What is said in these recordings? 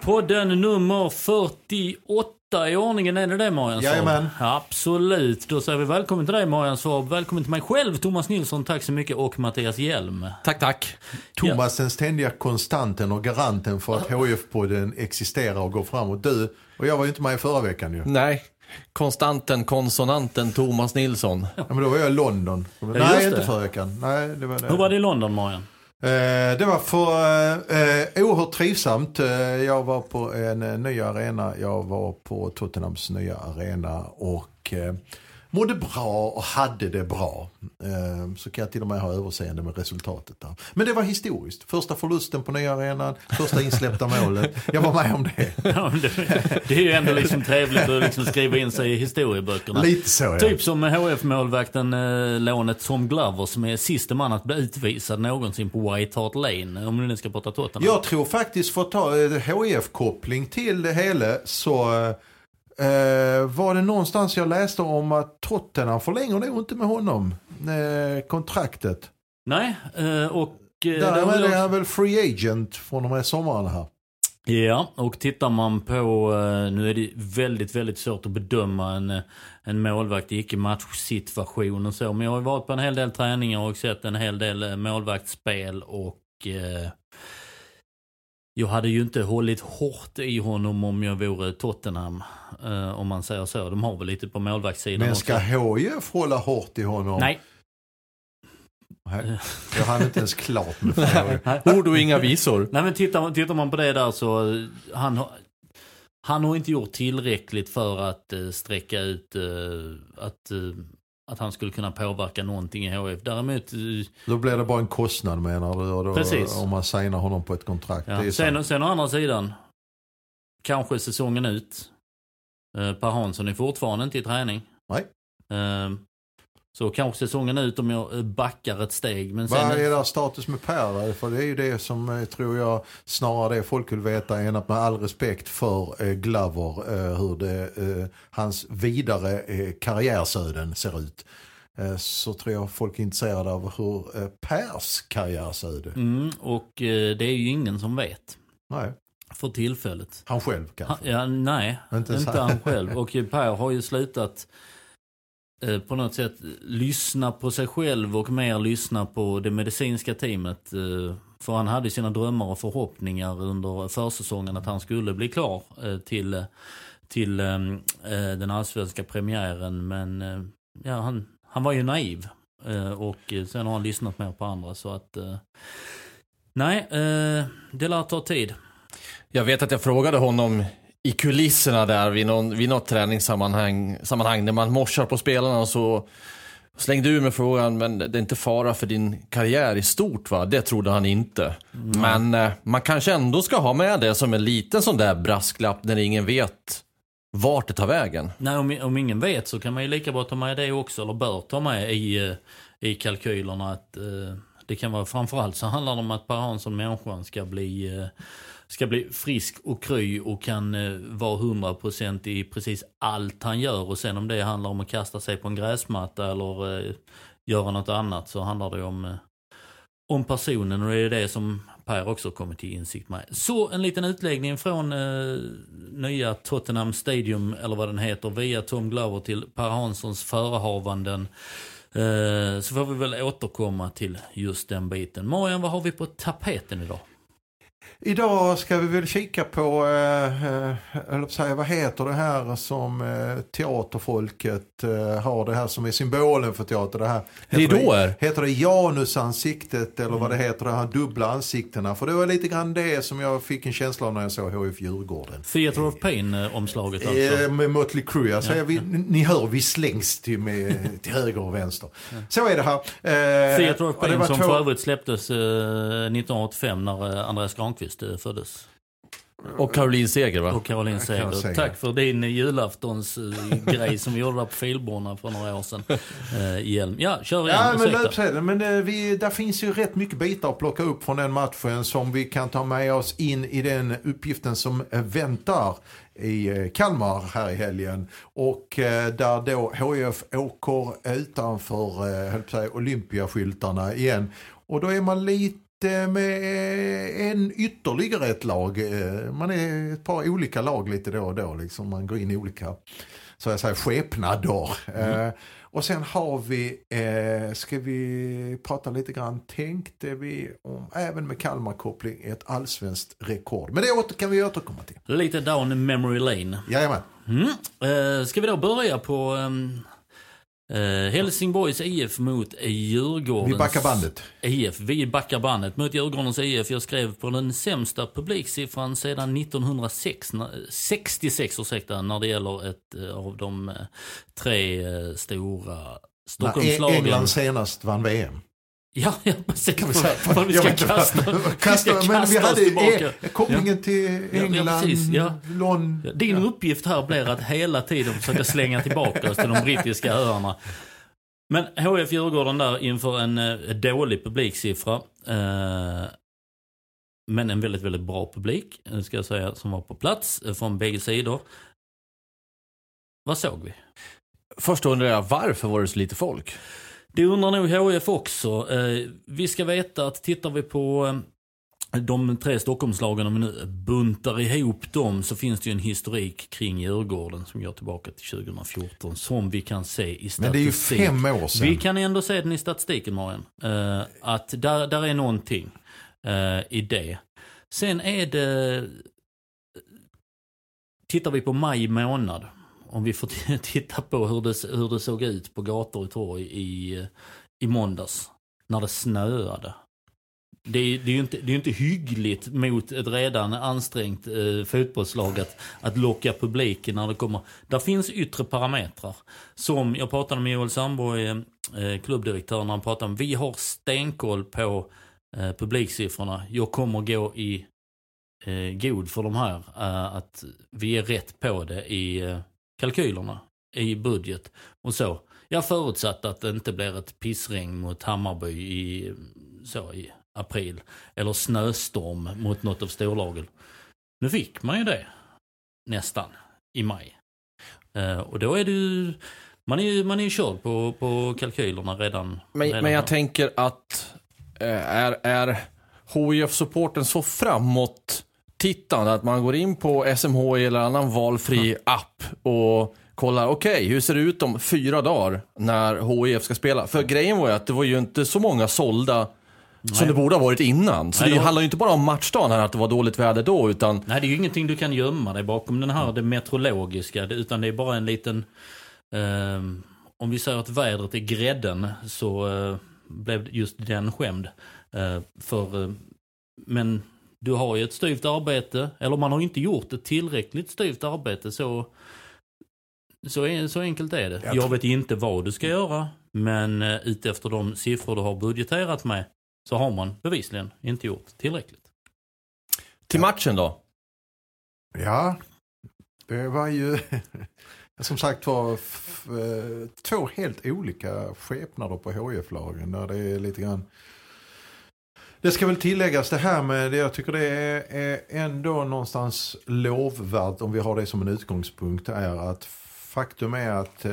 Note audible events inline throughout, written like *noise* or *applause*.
HIF-podden nummer 48 i ordningen, är det det Marian Svab? Jajamän. Absolut. Då säger vi välkommen till dig Marian Svab. Välkommen till mig själv Thomas Nilsson, tack så mycket. Och Mattias Hjelm. Tack, tack. Thomas den ständiga konstanten och garanten för att HIF-podden existerar och går framåt. Du och jag var ju inte med förra veckan ju. Nej, konstanten, konsonanten Thomas Nilsson. Ja, men då var jag i London. just Nej, inte förra veckan. Nej, det var det. Hur var det i London Marian? Eh, det var för eh, eh oerhört trivsamt. Eh, jag var på en ny arena. Jag var på Tottenhams nya arena och eh, mådde bra och hade det bra. Eh, så kan jag till och med ha överseende med resultatet där. Men det var historiskt. Första förlusten på nya arenan, första insläppta målet. Jag var med om det. *laughs* Ja, det, det är ju ändå liksom trevligt att liksom skriva in sig i historieböckerna. Lite så ja. Typ som HF-målvakten eh, lånet Tom Glover som är siste man att bli utvisad någonsin på White Hart Lane. Om du nu ska prata Tottenham. Jag tror faktiskt för att ta eh, HIF-koppling till det hela så eh, var det någonstans jag läste om att Tottenham förlänger nog inte med honom eh, kontraktet. Nej, eh, och... eh, Därmed är han väl free agent från de här sommaren här. Ja, och tittar man på, eh, nu är det väldigt, väldigt svårt att bedöma en, eh, en målvakt i icke-matchsituation och så. Men jag har varit på en hel del träningar och sett en hel del eh, målvaktsspel och eh, jag hade ju inte hållit hårt i honom om jag vore Tottenham. Eh, om man säger så. De har väl lite på målvaktssidan Men ska HIF hålla hårt i honom? Nej. Nej. Jag hann inte ens klart med *laughs* frågan. Ord och inga visor. Nej men tittar, man- tittar man på det där så, han har, han har inte gjort tillräckligt för att eh, sträcka ut eh, att, eh, att han skulle kunna påverka någonting i HF. Däremot, eh, Då blir det bara en kostnad menar du? Då, Precis. Om man signar honom på ett kontrakt. Ja. sen, sen å andra sidan, kanske säsongen ut. Eh, per Hansson är fortfarande inte i träning. Nej. Så kanske säsongen ut om jag eh, backar ett steg. Men sen, Vad är där status med Per? För det är ju det som eh, tror jag snarare det folk vill veta än att med all respekt för eh, Glover eh, hur det, eh, hans vidare eh, karriärsöden ser ut. Eh, så tror jag folk är intresserade av hur eh, Pers karriärsöde. mm, och det är ju ingen som vet. Nej, För tillfället. han själv Han, kanske. ja, nej, Inte inte, han *laughs* själv. Och Per har ju slutat Eh, på något sätt lyssna på sig själv och mer lyssna på det medicinska teamet. Eh, för han hade sina drömmar och förhoppningar under försäsongen att han skulle bli klar eh, till, till ehm, den allsvenska premiären. Men ja, han, han var ju naiv. Och sen har han lyssnat mer på andra så att Nej, det lär ta tid. Jag vet att jag frågade honom i kulisserna där vid, någon, vid något träningssammanhang sammanhang, när man morsar på spelarna och så slängde ur med frågan, men det är inte fara för din karriär i stort va? Det trodde han inte. Men eh, man kanske ändå ska ha med det som en liten sån där brasklapp när ingen vet vart det tar vägen. Nej, om, om ingen vet så kan man ju lika bra ta med det också, eller bör ta med i, eh, i kalkylerna att eh, det kan vara, framförallt så handlar det om att Per Hansson, människan, ska bli, eh, ska bli frisk och kry och kan eh, vara 100% i precis allt han gör. Och sen om det handlar om att kasta sig på en gräsmatta eller eh, göra något annat så handlar det om, eh, om personen och det är det som Per också kommit till insikt med. Så en liten utläggning från eh, nya Tottenham Stadium, eller vad den heter, via Tom Glover till Per Hanssons förehavanden. Eh, så får vi väl återkomma till just den biten. Marian, vad har vi på tapeten idag? Idag ska vi väl kika på, eh, eh, säga, vad heter det här som eh, teaterfolket eh, har, det här som är symbolen för teater. Det här, heter Ridåer? Det, heter det janusansiktet eller vad det heter, de här dubbla ansiktena? För det var lite grann det som jag fick en känsla av när jag såg HIF Djurgården. Theater of Pain-omslaget alltså. Eh, med Mötley Crüe. Alltså, vi, ni hör, vi slängs till, med, till höger och vänster. Så är det här. Eh, Theater of Pain som två- för övrigt släpptes eh, 1985 när eh, Andreas Granqvist eh, föddes. Och Caroline Seger va? Och Caroline Seger. Seger. Tack för din julaftons uh, *laughs* grej som vi gjorde där på Filborna för några år sedan. I Hjelm. Ja, kör igen. Ja, men löpsedeln. Men eh, vi, där finns ju rätt mycket bitar att plocka upp från den matchen som vi kan ta med oss in i den uppgiften som eh, väntar i eh, Kalmar här i helgen. Och eh, där då HIF åker utanför eh, Olympiaskyltarna igen. Och då är man lite med eh, en ytterligare ett lag. Eh, Man är ett par olika lag lite då och då. Liksom. Man går in i olika så jag säger, skepnader. Eh, och sen har vi, eh, ska vi prata lite grann, tänkte vi om, även med Kalmar-koppling, ett allsvenskt rekord. Men det kan vi återkomma till. Lite down memory lane. Jajamän. Mm. Ska vi då börja på um, uh, Helsingborgs IF mot Djurgårdens Vi backar bandet. IF. Vi backar bandet mot Djurgårdens IF. Jag skrev på den sämsta publiksiffran sedan 1966 ursäkta, när det gäller ett eh, av de eh, tre eh, stora När E- Stockholmslagen. England senast vann VM. Ja, ja precis. Kan vi säga. För vi Jag ska inte kasta, vad- kasta, men vi kasta hade tillbaka. eh, kopplingen till ja, England, precis, ja. London. Ja, Din uppgift här blir att hela tiden försöka slänga tillbaka oss till de brittiska öarna. Men HF Djurgården där inför en eh, dålig publiksiffra. Eh, men en väldigt, väldigt bra publik, eh, ska jag säga, som var på plats eh, från bägge sidor. Vad såg vi? Först undrar jag, varför var det så lite folk? Det undrar nog HF också. Eh, vi ska veta att tittar vi på eh, de tre Stockholmslagen, om vi nu buntar ihop dem, så finns det ju en historik kring Djurgården som går tillbaka till 2014 som vi kan se i statistik. Men det är ju fem år sedan. Vi kan ändå se den i statistiken, Marian. Eh, att där, där är någonting i det. Sen är det... Tittar vi på maj månad, om vi får *laughs* titta på hur det, hur det såg ut på gator och torg i, i måndags, när det snöade. Det är, det är ju inte, det är inte hyggligt mot ett redan ansträngt eh, fotbollslag att, att locka publiken när det kommer. Där finns yttre parametrar. Som jag pratade med Joel Sandborg, eh, klubbdirektören, när han pratade om. Vi har stenkoll på eh, publiksiffrorna. Jag kommer gå i eh, god för de här. Eh, att vi är rätt på det i eh, kalkylerna, i budget och så. Jag förutsatt att det inte blir ett pissregn mot Hammarby i, så, i april. Eller snöstorm mot något av storlagen. Nu fick man ju det. Nästan. I maj. Eh, och då är det ju... Man är ju, man är ju körd på, på kalkylerna redan. Men, redan men jag tänker att eh, är, är HIF-supporten så framåt tittande att man går in på SMHI eller annan valfri app och kollar, okej, hur ser det ut om fyra dagar när HIF ska spela? För grejen var ju att det var ju inte så många sålda som det borde ha varit innan. Så Nej, det det var- handlar ju inte bara om matchdagen här, att det var dåligt väder då, utan Nej, det är ju ingenting du kan gömma dig bakom den här, det meteorologiska. Utan det är bara en liten... ehm, om vi säger att vädret är grädden så eh, blev just den skämd. Eh, för, eh, men du har ju ett styvt arbete, eller man har inte gjort ett tillräckligt styvt arbete. Så, så, en- så enkelt är det. Jag vet inte vad du ska göra, men uh, utefter de siffror du har budgeterat med så har man bevisligen inte gjort tillräckligt. till matchen då? Ja, det var ju *laughs* som sagt var eh, två helt olika skepnader på HIF-lagen. Där det är lite grann... Det ska väl tilläggas det här med det jag tycker det är, är ändå någonstans lovvärt om vi har det som en utgångspunkt är att faktum är att eh,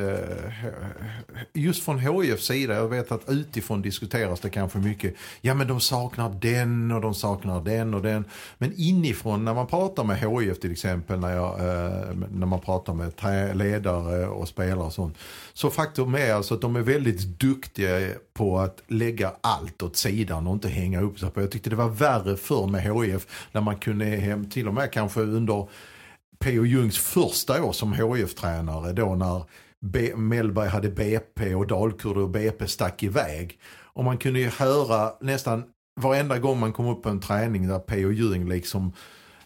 just från HIFs sida, jag vet att utifrån diskuteras det kanske mycket, ja men de saknar den och de saknar den och den. Men inifrån när man pratar med HIF till exempel, när, jag, eh, när man pratar med ledare och spelare och sånt. Så faktum är alltså att de är väldigt duktiga på att lägga allt åt sidan och inte hänga upp sig på. Jag tyckte det var värre förr med HIF när man kunde hem, till och med kanske under P.O. Jungs första år som HIF-tränare då när B Mellberg hade BP och Dalkurd och BP stack iväg. Och man kunde ju höra nästan varenda gång man kom upp på en träning där P.O. Ljung liksom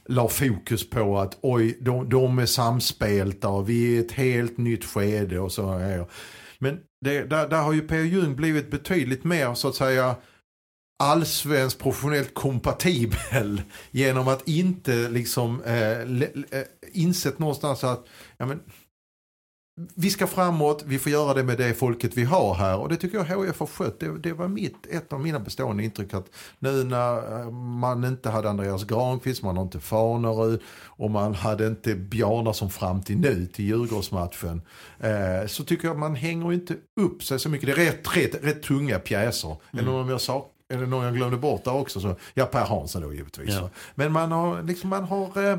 la fokus på att oj, de, de är samspelta och vi är i ett helt nytt skede och så. Men det, där, där har ju P.O. Ljung blivit betydligt mer så att säga allsvensk professionellt kompatibel *laughs* genom att inte liksom eh, le, eh, insett någonstans att ja, men, vi ska framåt, vi får göra det med det folket vi har här och det tycker jag HF har skött. Det, det var mitt, ett av mina bestående intryck att nu när eh, man inte hade Andreas Granqvist, man har inte Farnerud och man hade inte Bjarna som fram till nu till Djurgårdsmatchen. Eh, så tycker jag man hänger inte upp sig så mycket. Det är rätt, rätt, rätt tunga pjäser. Mm. Eller om jag sak är det någon jag glömde bort där också? Så, ja, Per Hansson då givetvis. Ja. Men man har, liksom, man har eh,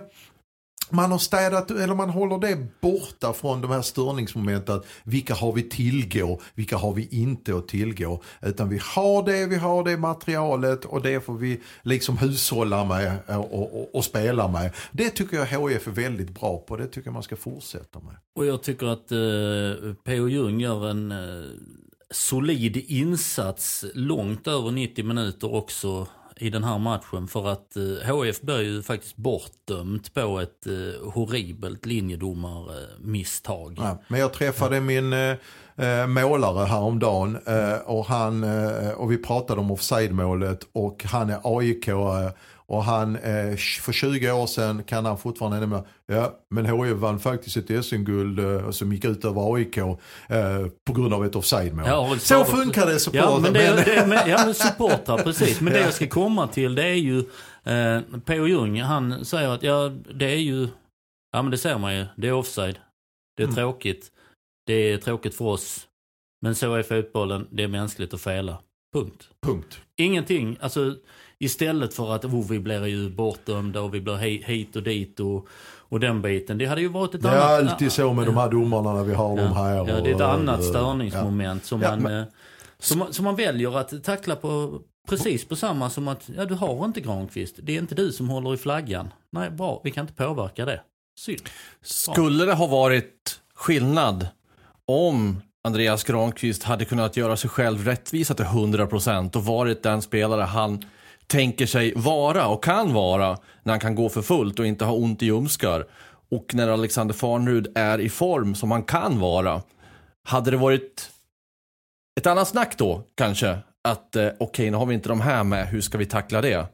man har städat, eller man håller det borta från de här störningsmomenten. Vilka har vi tillgå, vilka har vi inte att tillgå. Utan vi har det, vi har det materialet och det får vi liksom hushålla med och, och, och spela med. Det tycker jag HIF är väldigt bra på, det tycker jag man ska fortsätta med. Och jag tycker att eh, P.O. Jung gör en eh, solid insats långt över 90 minuter också i den här matchen. För att eh, HF blir ju faktiskt bortdömt på ett eh, horribelt linjedomarmisstag. Ja, men jag träffade min eh, eh målare häromdagen eh, och, han, eh, och vi pratade om offside-målet och han är aik och han, eh, för 20 år sedan kan han fortfarande nämna, ja men HIF vann faktiskt ett SM-guld eh, som gick ut över AIK eh, på grund av ett offside-mål. Ja, så funkar det supportrar. Ja men, det, det, men, ja, men supportrar, *laughs* precis. Men det jag ska komma till det är ju, eh, P.O. Jung han säger att ja det är ju, ja men det ser man ju, det är offside. Det är mm. tråkigt. Det är tråkigt för oss. Men så är fotbollen, det är mänskligt att fela. Punkt. Punkt. Ingenting, alltså Istället för att oh, vi blir ju bortdömda och vi blir hit och dit och, och den biten. Det hade ju varit ett det annat... Det är alltid så med de här domarna när vi har ja, dem här. Och, ja, det är ett annat störningsmoment ja. som, man, men... Eh, som, som man väljer att tackla på precis på samma som att ja, du har inte Granqvist. Det är inte du som håller i flaggan. Nej, bra, vi kan inte påverka det. Synd. Skulle det ha varit skillnad om Andreas Granqvist hade kunnat göra sig själv rättvisa till 100% och varit den spelare han tänker sig vara och kan vara när han kan gå för fullt och inte ha ont i ljumskar. Och när Alexander Farnerud är i form som han kan vara. Hade det varit ett annat snack då kanske? Att eh, okej, okay, nu har vi inte de här med, hur ska vi tackla det?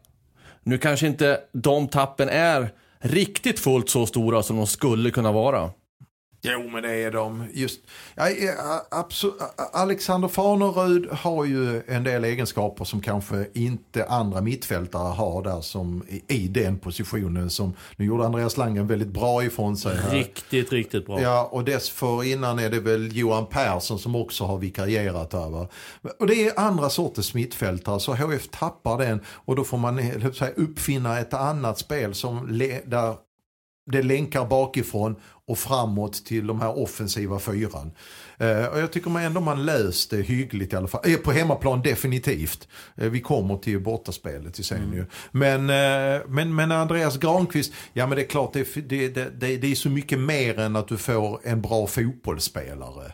Nu kanske inte de tappen är riktigt fullt så stora som de skulle kunna vara. Jo men det är de. Just, ja, Alexander Farnerud har ju en del egenskaper som kanske inte andra mittfältare har där som i, den positionen som nu gjorde Andreas Langen väldigt bra ifrån sig. Här. Riktigt, riktigt bra. Ja och dessförinnan är det väl Johan Persson som också har vikarierat här va. Och det är andra sorters mittfältare så HF tappar den och då får man säga, uppfinna ett annat spel som där det länkar bakifrån och framåt till de här offensiva fyran. Eh, och jag tycker man ändå man löst det hyggligt i alla fall. Eh, på hemmaplan definitivt. Eh, vi kommer till bortaspelet i sen mm. ju. Men, eh, men, men Andreas Granqvist, ja men det är klart det, det, det, det är så mycket mer än att du får en bra fotbollsspelare.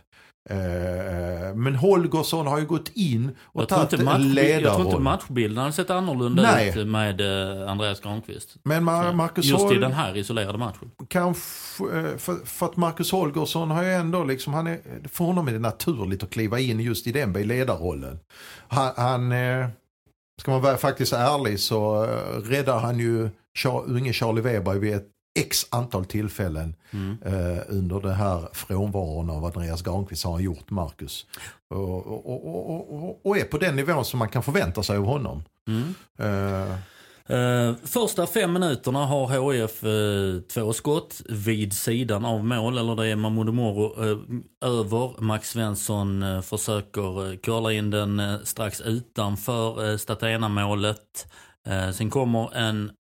Eh, men Holgersson har ju gått in och tagit ledarroll. Jag tror inte matchbilden hade sett annorlunda Nej. ut med eh, Andreas Granqvist. Men Marcus Just i den här isolerade matchen. Kanske, eh, för, för att Marcus Holgersson har ju ändå liksom, han är, för honom är det naturligt att kliva in just i den ledarrollen. Han, han ska man vara faktiskt ärlig så räddar han ju unge Charlie Weber vid ett x antal tillfällen mm. eh, under den här frånvaron av Andreas Granqvist har han gjort Marcus. Och, och, och, och, är på den nivån som man kan förvänta sig av honom. Mm. Eh, Eh, första fem minuterna har HIF eh, två skott vid sidan av mål, eller det är Mahmoud Moro eh, över. Max Svensson eh, försöker eh, curla in den eh, strax utanför eh, Statena-målet. Eh, sen kommer en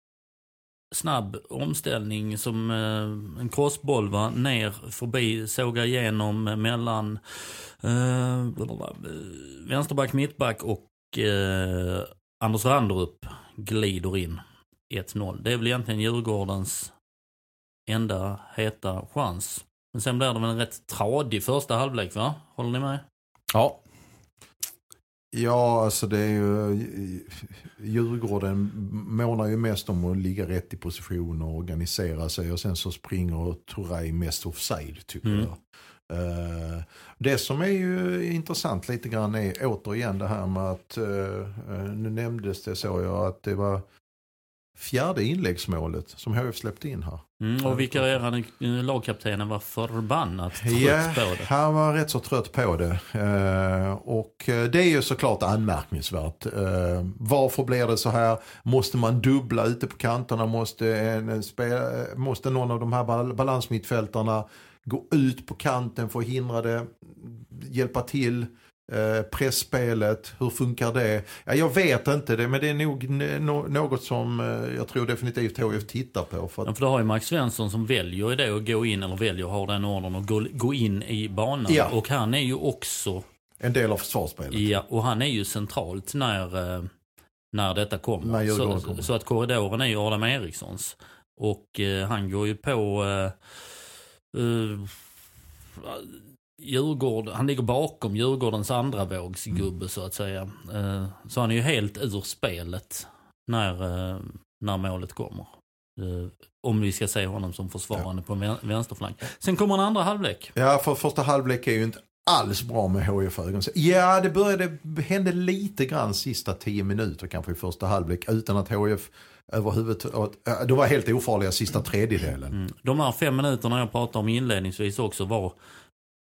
snabb omställning som eh, en crossboll va, ner förbi, såga igenom mellan eh, eh, vänsterback, mittback och eh, Anders Randrup glider in 1-0. Det är väl egentligen Djurgårdens enda heta chans. Men sen blir det väl en rätt tradig första halvlek va? Håller ni med? Ja, Ja, alltså det är ju... Djurgården månar ju mest om att ligga rätt i position och organisera sig och sen så springer Touray mest offside tycker Mm. jag. Eh, det som är ju intressant lite grann är återigen det här med att, eh, nu nämndes det så jag att det var fjärde inläggsmålet som HF släppte in här. Mm, och vikarierande eh, lagkaptenen var förbannat trött Ja, på det. han var rätt så trött på det. Eh, och eh, det är ju såklart anmärkningsvärt. Eh, varför blir det så här? Måste man dubbla ute på kanterna? Måste, en, spe, måste någon av de här bal- balansmittfältarna gå ut på kanten för att hindra det? Hjälpa till? Eh, pressspelet, hur funkar det? Ja, jag vet inte det, men det är nog något som eh, jag tror definitivt HF tittar på. För att, Ja, för du har ju Max Svensson som väljer ju det att gå in, eller väljer, har den ordern att gå, gå in i banan. Ja. Och han är ju också, en del av försvarsspelet. ja, och han är ju centralt när, eh, när detta kommer. När så, kommer. så att korridoren är ju Adam Erikssons. Och eh, han går ju på eh, Djurgården, han ligger bakom Djurgårdens andra vågsgubbe så att säga. Eh, så han är ju helt ur spelet när, eh, när målet kommer. Eh, om vi ska se honom som försvarande på vän- vänsterflank. Sen kommer en andra halvlek. Ja, för första halvlek är ju inte alls bra med HIF ögon. Ja, det började, hände lite grann sista tio minuter kanske i första halvlek utan att HIF överhuvudtaget, de var helt ofarliga sista tredjedelen. Mm. De här fem minuterna jag pratade om inledningsvis också var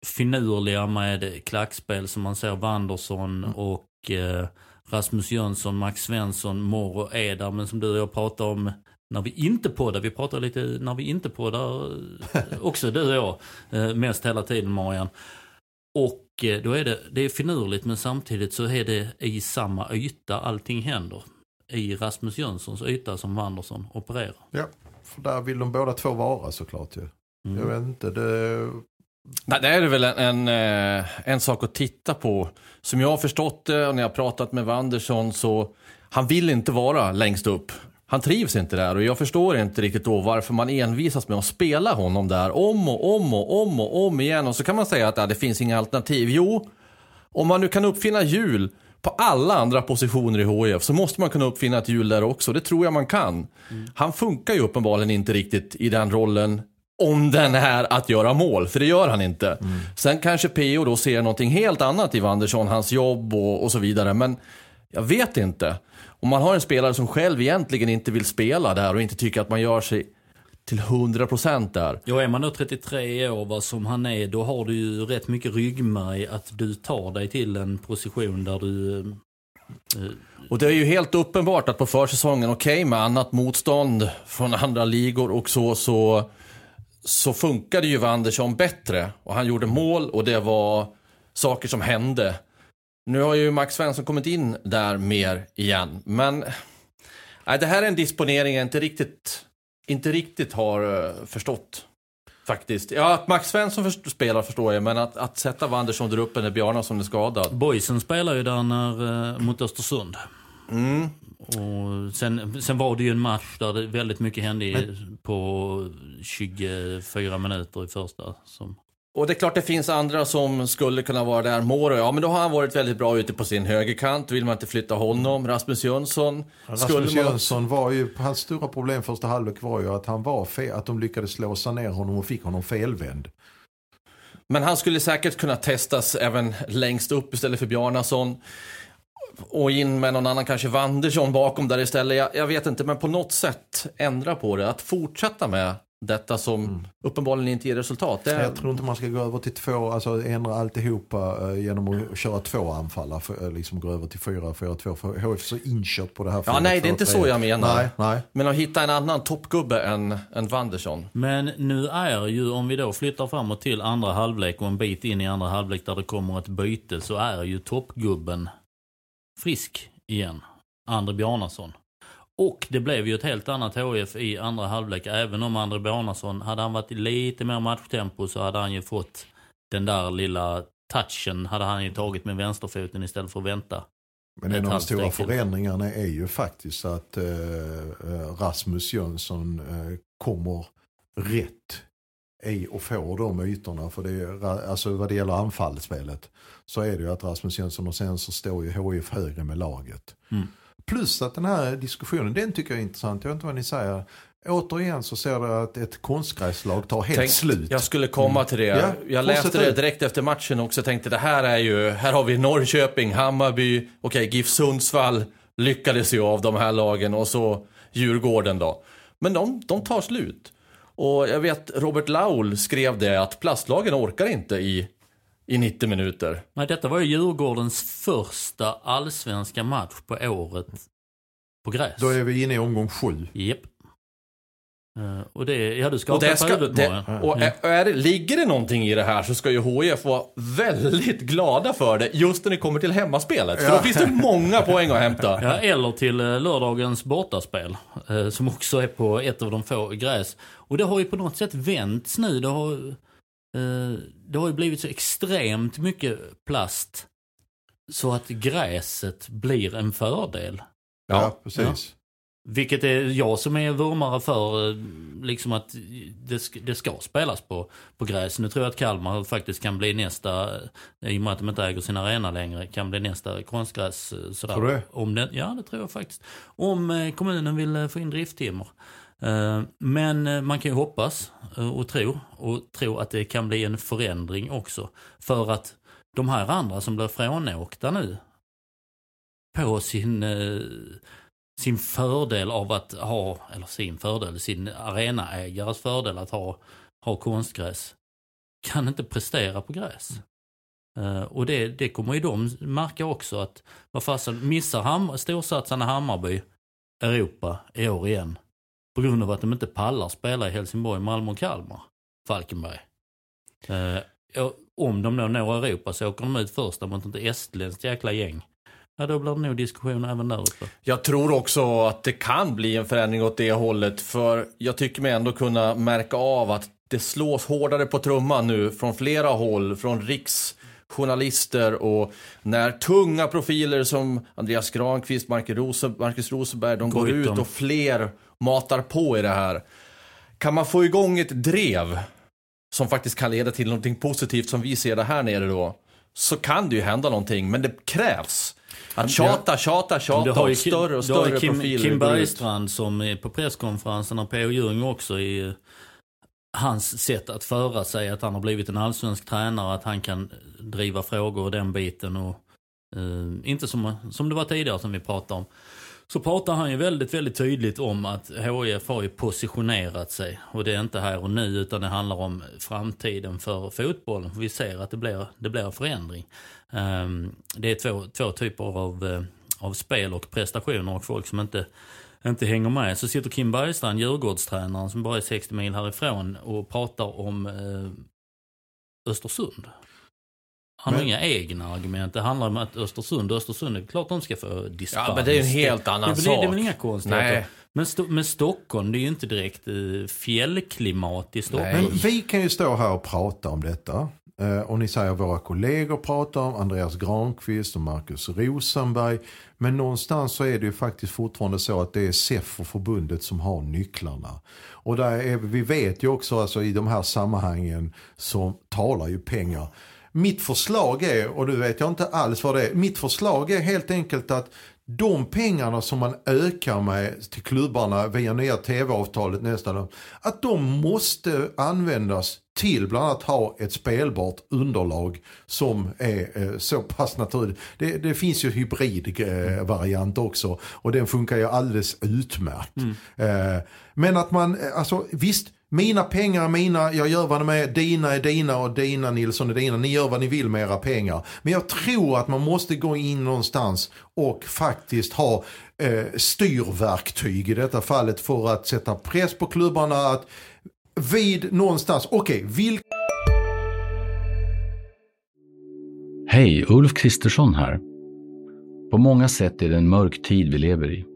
finurliga med klackspel som man ser Wanderson och eh, Rasmus Jönsson, Max Svensson, Moro är där. Men som du och jag pratade om när vi inte poddar, vi pratar lite när vi inte poddar *laughs* också du och jag, eh, mest hela tiden Marian. Och eh, då är det, det är finurligt men samtidigt så är det i samma yta allting händer. I Rasmus Jönssons yta som Wanderson opererar. Ja, för där vill de båda två vara såklart ju. Mm. Jag vet inte, det... Nej, det är väl en, en, eh, en sak att titta på. Som jag har förstått det och när jag har pratat med Wanderson så han vill inte vara längst upp. Han trivs inte där och jag förstår inte riktigt då varför man envisas med att spela honom där om och om och om och om igen. Och så kan man säga att ja, det finns inga alternativ. Jo, om man nu kan uppfinna hjul på alla andra positioner i HIF så måste man kunna uppfinna ett hjul där också. Det tror jag man kan. Han funkar ju uppenbarligen inte riktigt i den rollen om den är att göra mål, för det gör han inte. Sen kanske PO då ser någonting helt annat i Wanderson, hans jobb och, och så vidare. Men jag vet inte. Om man har en spelare som själv egentligen inte vill spela där och inte tycker att man gör sig till 100% där. Ja, är man då 33 år vad som han är, då har du ju rätt mycket ryggmärg att du tar dig till en position där du... eh, Och det är ju helt uppenbart att på försäsongen, okej med annat motstånd från andra ligor och så, så, så funkade ju Wanderson bättre. Och han gjorde mål och det var saker som hände. Nu har ju Max Svensson kommit in där mer igen. Men nej, det här är en disponering jag inte riktigt, inte riktigt har eh, förstått. Faktiskt. Ja, att Max Svensson först- spelar förstår jag, men att, att sätta Wanderson där uppe när Bjarnason är skadad. Boysen spelar ju där när, eh, mot Östersund. Mm. Och sen, sen var det ju en match där det väldigt mycket hände i, på 24 minuter i första. Som, Och det är klart det finns andra som skulle kunna vara där. Moro, ja men då har han varit väldigt bra ute på sin högerkant. Vill man inte flytta honom. Rasmus Jönsson. Rasmus man- Jönsson var ju, hans stora problem första halvlek var ju att han var fel, att de lyckades låsa ner honom och fick honom felvänd. Men han skulle säkert kunna testas även längst upp istället för Bjarnason. Och in med någon annan, kanske Wandersson bakom där istället. Jag, jag vet inte, men på något sätt ändra på det. Att fortsätta med detta som uppenbarligen inte ger resultat. Det Jag tror inte man ska gå över till två, alltså ändra alltihopa eh, genom att köra två anfallare. För, eh, liksom gå över till fyra, fyra, två. För HF är så inkört på det här. Ja, fyra, nej, det är inte tre. så jag menar. Nej, nej. Men att hitta en annan toppgubbe än, än Wanderson. Men nu är ju, om vi då flyttar framåt till andra halvlek och en bit in i andra halvlek där det kommer ett byte så är ju toppgubben frisk igen. André Bjarnason. Och det blev ju ett helt annat HF i andra halvlek. Även om André Bjarnason, hade han varit i lite mer matchtempo så hade han ju fått den där lilla touchen hade han ju tagit med vänsterfoten istället för att vänta. Men en av de stora förändringarna är ju faktiskt att eh, eh, Rasmus Jönsson eh, kommer rätt i och får de ytorna. För det är, alltså vad det gäller anfallsspelet så är det ju att Rasmus Jönsson och sen så står ju HIF högre med laget. Mm. Plus att den här diskussionen, den tycker jag är intressant. Jag vet inte vad ni säger. Återigen så ser det att ett konstgräslag tar helt Tänk- slut. Jag skulle komma till det. Ja, jag läste det direkt efter matchen också. Jag tänkte det här är ju, här har vi Norrköping, Hammarby, okej GIF Sundsvall lyckades ju av de här lagen och så Djurgården då. Men de, de tar slut. Och jag vet Robert Laul skrev det att plastlagen orkar inte i, i 90 minuter. Nej, detta var ju Djurgårdens första allsvenska match på året på gräs. Då är vi inne i omgång sju. Japp. Eh, och det, ja du Och, skakar det på ska, huvudet det, Morgan. och är, ligger det någonting i det här så ska ju HIF vara väldigt glada för det just när det kommer till hemmaspelet. För Ja. då finns det många poäng att hämta. Ja, eller till eh, lördagens bortaspel. eh, Som också är på ett av de få gräs. Och det har ju på något sätt vänts nu. Det har, eh, det har ju blivit så extremt mycket plast. Så att gräset blir en fördel. Ja, precis. Vilket är jag som är vurmare för eh, liksom att det ska, det ska spelas på, på gräs. Nu tror jag att Kalmar faktiskt kan bli nästa, eh, i och med att de inte äger sin arena längre, kan bli nästa konstgräs. eh, Sådär. Tror du det? Om den, ja, det tror jag faktiskt. Om kommunen vill få in drifttimmar. Eh, Men man kan ju hoppas och tro, och tro att det kan bli en förändring också. För att de här andra som blir frånåkta nu på sin, sin fördel av att ha, eller sin fördel, sin arenaägares fördel att ha, ha konstgräs, kan inte prestera på gräs. Eh, och det, det kommer ju de märka också att, vad fasen, missar Ham, storsatsande Hammarby Europa i år igen? På grund av att de inte pallar spela i Helsingborg, Malmö och Kalmar, Falkenberg. Och om de då når Europa så åker de ut första mot ett estländskt jäkla gäng. Ja, då blir det nog diskussion även där uppe. Jag tror också att det kan bli en förändring åt det hållet. För jag tycker mig ändå kunna märka av att det slås hårdare på trumman nu från flera håll. Från riksjournalister och när tunga profiler som Andreas Granqvist, Marcus, Rose, Marcus Rosenberg, de går Goitom. ut och fler matar på i det här. Kan man få igång ett drev som faktiskt kan leda till någonting positivt som vi ser det här nere då. Så kan det ju hända någonting, men det krävs. Att tjata, tjata, Du tjata har ju och större och du har större Kim, profiler Kim. Bergstrand som är på presskonferenserna, P.O. Ljung också i hans sätt att föra sig, att han har blivit en allsvensk tränare, att han kan driva frågor och den biten och eh, inte som, som det var tidigare som vi pratade om. Så pratar han ju väldigt, väldigt tydligt om att HIF har ju positionerat sig. Och det är inte här och nu utan det handlar om framtiden för fotbollen. För vi ser att det blir, det blir en förändring. Ehm, det är två, två typer av, eh, av spel och prestationer och folk som inte, inte hänger med. Så sitter Kim Bergstrand, Djurgårdstränaren som bara är 60 mil härifrån och pratar om eh, Östersund. Han har Men- inga egna argument. Det handlar om att Östersund, Östersund, det är klart de ska få dispens. Ja, men det är ju en helt annan det, sak. Det är väl inga konstigheter. Nej. Men, Sto- men Stockholm, det är ju inte direkt eh, fjällklimat i Stockholm. Nej. Men vi kan ju stå här och prata om detta. Eh, och ni säger att våra kollegor pratar om Andreas Granqvist och Marcus Rosenberg. Men någonstans så är det ju faktiskt fortfarande så att det är SEF och förbundet som har nycklarna. Och där är, vi vet ju också alltså i de här sammanhangen så talar ju pengar. Mitt förslag är, och du vet jag inte alls vad det är, mitt förslag är helt enkelt att de pengarna som man ökar med till klubbarna via nya tv-avtalet nästan, att de måste användas till bland annat ha ett spelbart underlag som är eh, så pass naturligt. Det, det finns ju hybridvariant också och den funkar ju alldeles utmärkt. Eh, men att man, eh, alltså visst, mina pengar är mina, jag gör vad de är, dina är dina och dina Nilsson är dina. Ni gör vad ni vill med era pengar. Men jag tror att man måste gå in någonstans och faktiskt ha eh, styrverktyg i detta fallet för att sätta press på klubbarna att vid någonstans, okej, okay, vilka Hej, Ulf Kristersson här. På många sätt är det en mörk tid vi lever i.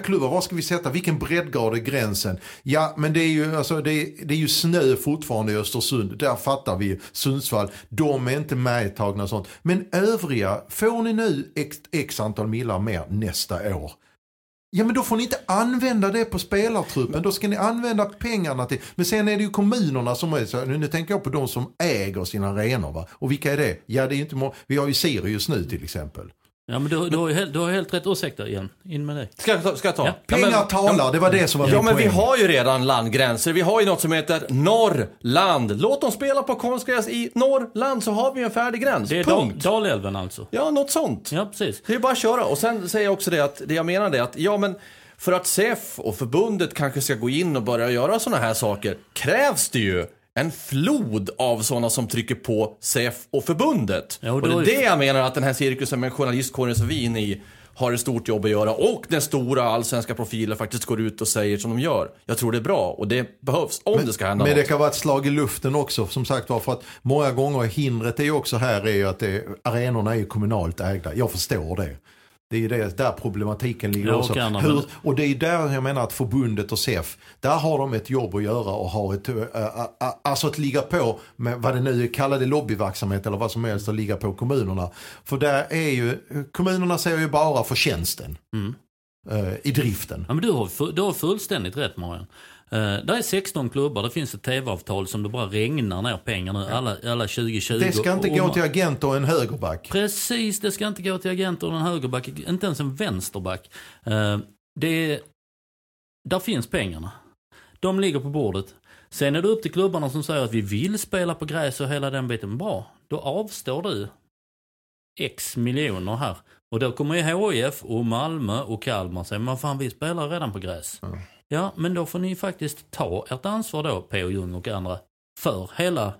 Klubbar, var ska vi sätta, vilken breddgrad är gränsen? Ja, men det är ju, alltså, det är, det är ju snö fortfarande i Östersund, där fattar vi Sundsvall, de är inte medtagna och sånt. Men övriga, får ni nu x, x antal millar mer nästa år? Ja men då får ni inte använda det på spelartruppen, då ska ni använda pengarna till, men sen är det ju kommunerna som är så, nu tänker jag på de som äger sina arenor va, och vilka är det? Ja det är inte många, vi har ju Sirius nu till exempel. Ja men du, du, har, ju helt, du har helt rätt. Ursäkta igen. In med dig. Ska jag ta? Ska jag ta? Ja. Ja, Pengar men- talar, det var det som var Ja min men vi poäng. har ju redan landgränser. Vi har ju något som heter Norrland. Låt dem spela på konstgräs i Norrland så har vi en färdig gräns. Det är Dal, Punkt. Dalälven alltså. Ja, något sånt. Ja precis. Det är bara att köra. Och sen säger jag också det att, det jag menar är att, ja men för att SEF och förbundet kanske ska gå in och börja göra sådana här saker krävs det ju en flod av sådana som trycker på SEF och förbundet. Ja, och och det är det jag menar att den här cirkusen med journalistkåren som vi är inne i har ett stort jobb att göra och den stora allsvenska profiler faktiskt går ut och säger som de gör. Jag tror det är bra och det behövs om det ska hända Men det något. kan vara ett slag i luften också som sagt var för att många gånger hindret är ju också här är ju att det, arenorna är ju kommunalt ägda. Jag förstår det. Det är ju det, där problematiken ligger Ja, och också. andra, Hur, och det är där jag menar att förbundet och SEF, där har de ett jobb att göra och har ett, äh, äh, alltså att ligga på med vad det nu är, kalla det lobbyverksamhet eller vad som helst, att ligga på kommunerna. För där är ju, kommunerna ser ju bara förtjänsten Mm. Äh, i driften. Ja, men du, har, du har fullständigt rätt Marian. Uh, där är 16 klubbar, det finns ett tv-avtal som det bara regnar ner pengar nu. Alla, alla 2020. Det ska inte och- gå till agent och en högerback. Precis, det ska inte gå till agenter och en högerback, inte ens en vänsterback. Eh, det, där finns pengarna. De ligger på bordet. Sen är det upp till klubbarna som säger att vi vill spela på gräs och hela den biten. Bra, då avstår du X miljoner här. Och då kommer ju HIF och Malmö och Kalmar säga, men fan vi spelar redan på gräs. Ja. Ja, men då får ni faktiskt ta ert ansvar då, P.O. Jung och andra, för hela,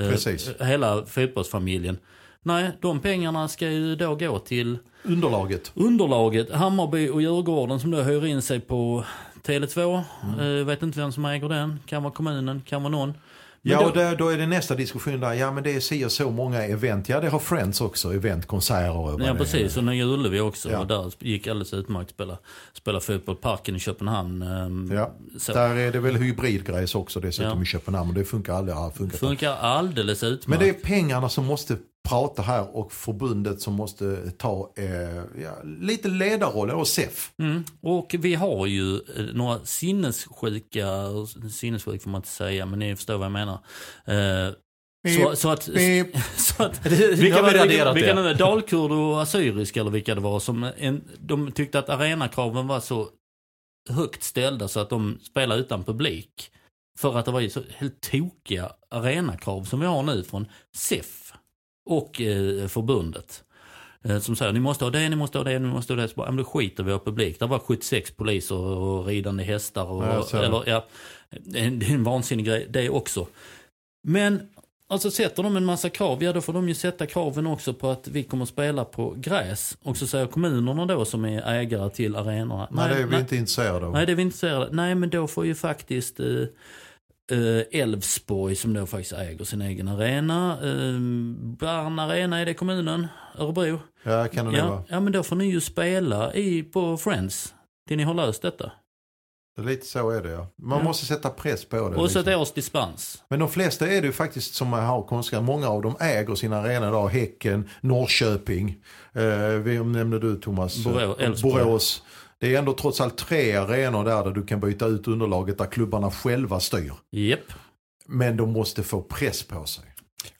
eh, hela fotbollsfamiljen. Nej, de pengarna ska ju då gå till Underlaget. underlaget. Hammarby och Djurgården som då hyr in sig på Tele2. Mm. Eh, vet inte vem som äger den. Kan vara kommunen, kan vara någon. Men Ja, då- och där, då är det nästa diskussion där. Ja, men det är si och så många event. Ja, det har Friends också. Event, konserter Ja precis, och Nya Ullevi också. Ja. Och där gick alldeles utmärkt att spela, spela fotboll. Parken i Köpenhamn. ehm, Ja, så. där är det väl hybridgrejs också dessutom Ja. i Köpenhamn. Och det funkar aldrig. Funkar. Funkar alldeles utmärkt. Men det är pengarna som måste prata här och förbundet som måste ta eh, ja, lite ledarroll, och SEF. Mm. Och vi har ju eh, några sinnessjuka, sinnessjuk får man inte säga, men ni förstår vad jag menar. Eh, så, så att... *laughs* Så att *laughs* Vilka vilka, det? vilka Dalkurd och assyriska eller vilka det var som en, de tyckte att arenakraven var så högt ställda så att de spelade utan publik. För att det var ju så helt tokiga arenakrav som vi har nu från SEF och eh, förbundet. Eh, som säger ni måste ha det, ni måste ha det, ni måste ha det. Så bara, ja, men då skiter vi i publik. Det var 76 poliser och ridande hästar. Och, Ja, eller, ja, det är en vansinnig grej det också. Men Alltså sätter de en massa krav, ja då får de ju sätta kraven också på att vi kommer att spela på gräs. Och så säger kommunerna då som är ägare till arenorna. Nej, det är vi inte intresserade av. Nej, det är vi inte intresserade. Nej, men då får ju faktiskt eh, Elfsborg som då faktiskt äger sin egen arena. Eh, Bern Arena, är det kommunen? Örebro? Ja, kan det Ja, vara. ja, men då får ni ju spela i, på Friends. Till ni har löst detta. Det Lite så är det ja. Man Ja. måste sätta press på det. Och liksom. års dispens. Men de flesta är det ju faktiskt som har konstiga. Många av dem äger sina arenor idag. Häcken, Norrköping. Eh, vem nämnde du Thomas? Borå-. Borås. Det är ändå trots allt tre arenor där, där du kan byta ut underlaget där klubbarna själva styr. Japp. Men de måste få press på sig.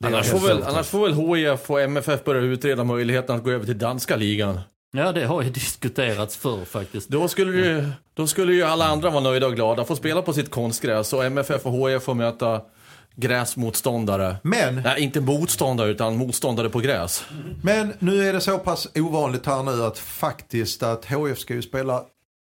Annars får, väl, annars får väl HIF och MFF börja utreda möjligheten att gå över till danska ligan. Ja, det har ju *laughs* diskuterats förr faktiskt. Då skulle, ju, då skulle ju alla andra vara nöjda och glada. Få spela på sitt konstgräs och MFF och HIF får möta gräsmotståndare. Men, Nej, inte motståndare utan motståndare på gräs. men nu är det så pass ovanligt här nu att faktiskt att HF ska ju spela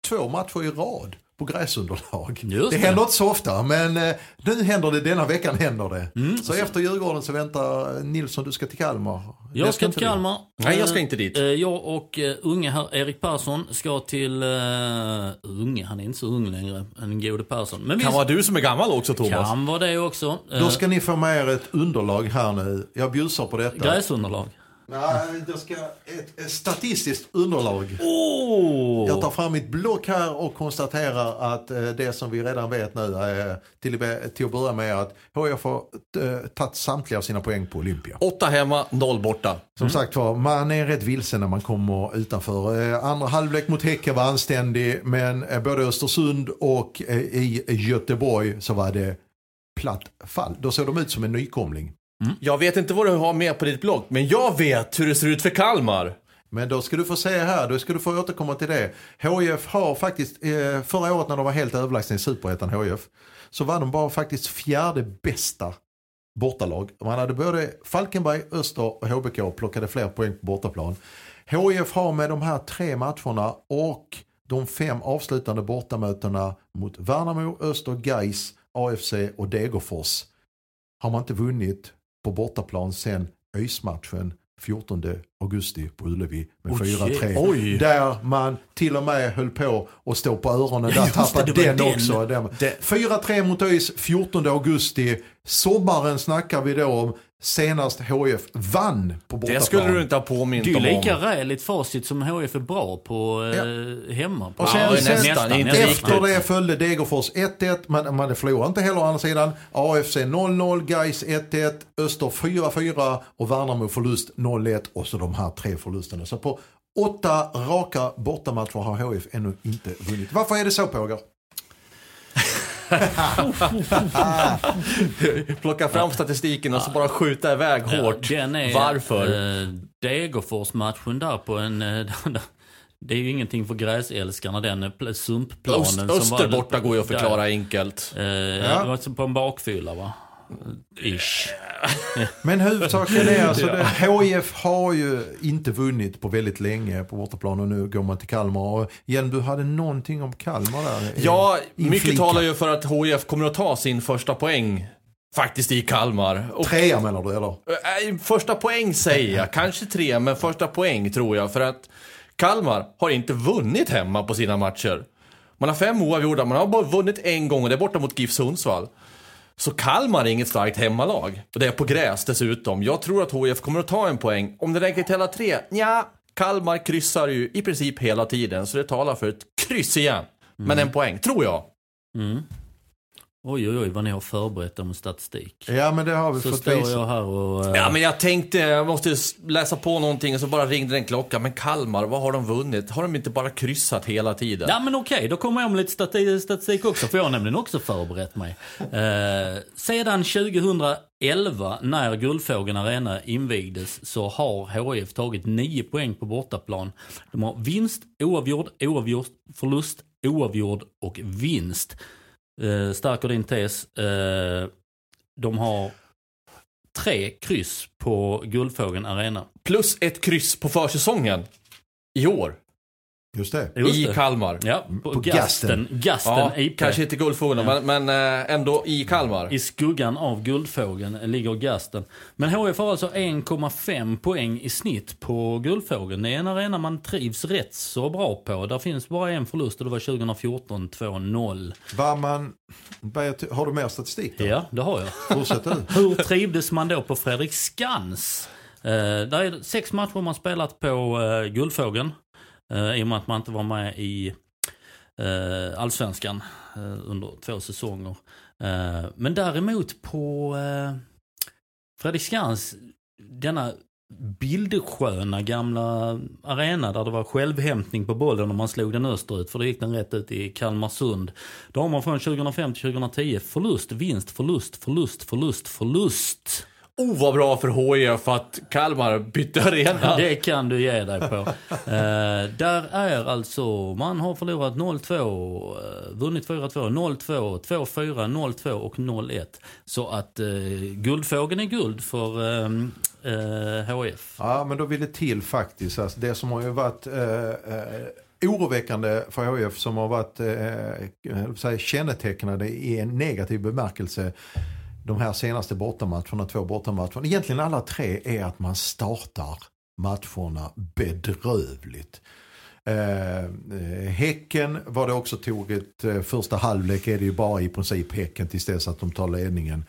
två matcher i rad på gräsunderlag. Just det det. händer inte så ofta men eh, nu händer det, denna veckan händer det. Så efter Djurgården så väntar Nilsson, du ska till Kalmar. Jag Det ska till. Kalmar. Nej, jag ska Eh, inte dit. eh, Jag och eh, unge här, Erik Persson ska till... Uh, unge, han är inte så ung längre, en gode Persson. Men vi Kan vara du som är gammal också Thomas. kan vara det också. Eh, Då ska ni få med er ett underlag här nu. Jag bjussar på detta. Gräsunderlag. Nej, jag ska ett, ett statistiskt underlag. Oh! Jag tar fram mitt block här och konstaterar att eh, det som vi redan vet nu är till, till att börja med att HIF har eh, tagit samtliga av sina poäng på Olympia. Åtta hemma, noll borta. Som sagt var, man är rätt vilsen när man kommer utanför. Eh, Andra halvlek mot Häcken var anständig, men både Östersund och i Göteborg så var det platt fall. Då såg de ut som en nykomling. Jag vet inte vad du har med på ditt blogg, men jag vet hur det ser ut för Kalmar. Men då ska du få se här, då ska du få återkomma till det. HIF har faktiskt, eh, förra året när de var helt överlägsna i Superettan HIF, så var de bara faktiskt fjärde bästa bortalag. Man hade både Falkenberg, Öster och HBK plockade fler poäng på bortaplan. HIF har med de här tre matcherna och de fem avslutande bortamötena mot Värnamo, Öster, Gais, AFC och Degerfors har man inte vunnit på bortaplan sen ÖIS-matchen 14 augusti på Ullevi med Oj, 4-3. oj. Där man till och med höll på att stå på öronen. Ja, Där tappade det den, den. också. Den. Det- 4-3 mot ÖIS 14 augusti. Sommaren snackar vi då om. Senast HIF vann på bortaplan. Det skulle du inte ha påmint Det är ju lika om. räligt facit som HF är bra på eh, hemma. På. Och sen- Ja, sen- nästan, inte Efter riktigt. det följde Degerfors 1-1, men man förlorade inte heller å andra sidan. AFC 0-0, Gais 1-1, Öster 4-4 och Värnamo förlust 0-1 och så de här tre förlusterna. Så på åtta raka bortamatcher har HF ännu inte vunnit. Varför är det så Pågar? *laughs* Plocka fram statistiken och så bara skjuta iväg hårt. Ja, den är, Varför? Eh, Degerfors-matchen där på en... Eh, *laughs* det är ju ingenting för gräsälskarna den eh, pl- sumpplanen. Öst, som Öster borta går ju att där. förklara enkelt. Eh, Det var alltså på en bakfylla va? Ish. Men huvudsaken är alltså *laughs* det, HIF har ju inte vunnit på väldigt länge på bortaplan och nu går man till Kalmar. Och igen, du hade någonting om Kalmar där. Ja, mycket inflikat. talar ju för att HIF kommer att ta sin första poäng. Faktiskt i Kalmar. Och, Trea menar du eller? äh, första poäng säger jag, kanske tre, men första poäng tror jag. För att Kalmar har inte vunnit hemma på sina matcher. Man har fem oavgjorda, man har bara vunnit en gång och det är borta mot GIF Sundsvall. Så Kalmar är inget starkt hemmalag. Och det är på gräs dessutom. Jag tror att HIF kommer att ta en poäng. Om det räcker till alla tre? Ja, Kalmar kryssar ju i princip hela tiden. Så det talar för ett kryss igen. Men en poäng, tror jag. Mm. Oj, oj, oj vad ni har förberett om statistik. Ja men det har vi Så fått står visa. jag här och... eh, Ja, men jag tänkte, jag måste läsa på någonting och så bara ringde en klocka. Men Kalmar, vad har de vunnit? Har de inte bara kryssat hela tiden? Ja men okej, då kommer jag med lite stati- statistik också, för jag har nämligen också förberett mig. Eh, sedan 2011, när Guldfågeln Arena invigdes, så har HIF tagit 9 poäng på bortaplan. De har vinst, oavgjord, oavgjord, förlust, oavgjord och vinst. Eh, stärker din tes. Eh, de har tre kryss på Guldfågeln Arena. Plus ett kryss på försäsongen. I år. Just det. Just I det. Kalmar. Ja, på, På Gasten. Gasten Ja, IP. kanske inte Guldfågeln, men, men eh, ändå i Kalmar. I skuggan av Guldfågeln ligger Gasten. Men HF har alltså 1,5 poäng i snitt på Guldfågeln. Det är en arena man trivs rätt så bra på. Där finns bara en förlust och det var 2014 2-0. Var man, har du mer statistik då? Ja, det har jag. Fortsätt du. Hur trivdes man då på Fredrik Skans? Eh, där är sex matcher man spelat på eh, Guldfågeln. Eh, I och med att man inte var med i eh, Allsvenskan eh, under två säsonger. Eh, men däremot på eh, Fredrik Skans, denna bildsköna gamla arena där det var självhämtning på bollen om man slog den österut för då gick den rätt ut i Kalmarsund. Då har man från 2005 till 2010 förlust, vinst, förlust, förlust, förlust, förlust. Oh, vad bra för HIF att Kalmar bytte arena. Det kan du ge dig på. Eh, där är alltså, man har förlorat 0-2, eh, vunnit 4-2, 0-2, 2-4, 0-2 och 0-1. Så att eh, guldfågeln är guld för eh, eh, HIF. Ja, men då vill det till faktiskt. Alltså, det som har ju varit eh, oroväckande för HIF som har varit eh, kännetecknade i en negativ bemärkelse de här senaste bortamatcherna, två bortamatcherna, egentligen alla tre, är att man startar matcherna bedrövligt. Eh, eh, häcken var det också tog ett eh, första halvlek är det ju bara i princip Häcken tills dess att de tar ledningen.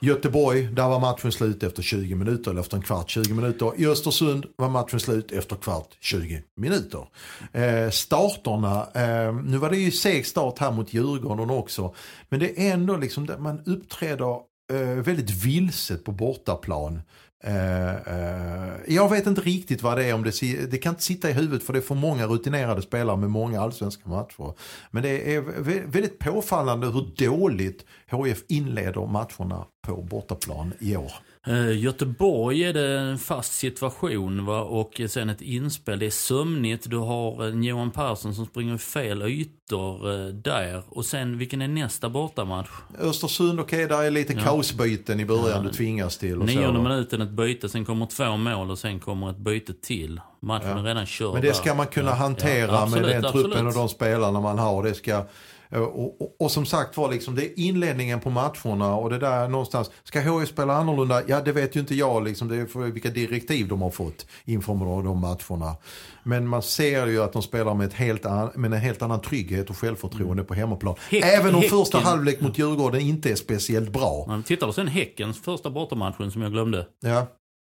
Göteborg, där var matchen slut efter 20 minuter, eller efter en kvart 20 minuter. I Östersund var matchen slut efter kvart 20 minuter. Eh, starterna, eh, nu var det ju seg start här mot Djurgården också, men det är ändå liksom man uppträder eh, väldigt vilset på bortaplan. Eh, Eh, eh, jag vet inte riktigt vad det är, om det, det kan inte sitta i huvudet för det är för många rutinerade spelare med många allsvenska matcher. Men det är väldigt påfallande hur dåligt HF inleder matcherna på bortaplan i år. Eh, Göteborg är det en fast situation va? och sen ett inspel. Det är sömnigt. Du har en Johan Persson som springer i fel ytor eh, där. Och sen vilken är nästa bortamatch? Östersund, okej, där är lite Ja. kaosbyten i början Ja. du tvingas till. Och Nionde minuten ett byte, sen kommer två mål och sen kommer ett byte till. Matchen Ja. är redan körd. Men det ska man kunna hantera med den truppen absolut. och de spelarna man har. Det ska, och, och, och som sagt var, liksom, det är inledningen på matcherna och det där någonstans. Ska HIF spela annorlunda? Ja, det vet ju inte jag. Liksom, det är för vilka direktiv de har fått inför de matcherna. Men man ser ju att de spelar med, ett helt an, med en helt annan trygghet och självförtroende på hemmaplan. Häck- Även om Häcken- första halvlek mot Djurgården inte är speciellt bra. Men tittar du sen Häckens första bortamatchen som jag glömde. Ja.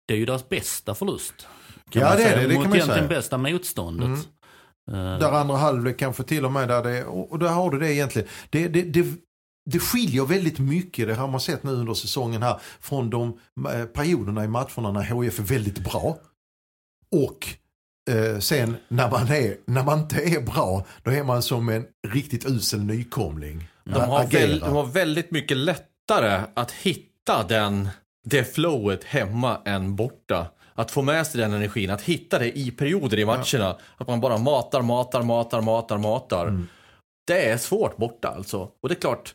Det är ju deras bästa förlust. Kan Ja, man det säga, det, det kan mot man egentligen säga. bästa motståndet. Mm. Eh, Där andra halvlek kanske till och med där det, och där har du det egentligen. Det, det, det, det skiljer väldigt mycket, det har man sett nu under säsongen här, från de eh, perioderna i matcherna när HIF är väldigt bra. Och eh, sen när man, är, när man inte är bra, då är man som en riktigt usel nykomling. De har, väl, de har väldigt mycket lättare att hitta den, det flowet hemma än borta. Att få med sig den energin, att hitta det i perioder i matcherna. Att man bara matar, matar, matar, matar, matar. Mm. Det är svårt borta alltså. Och det är klart,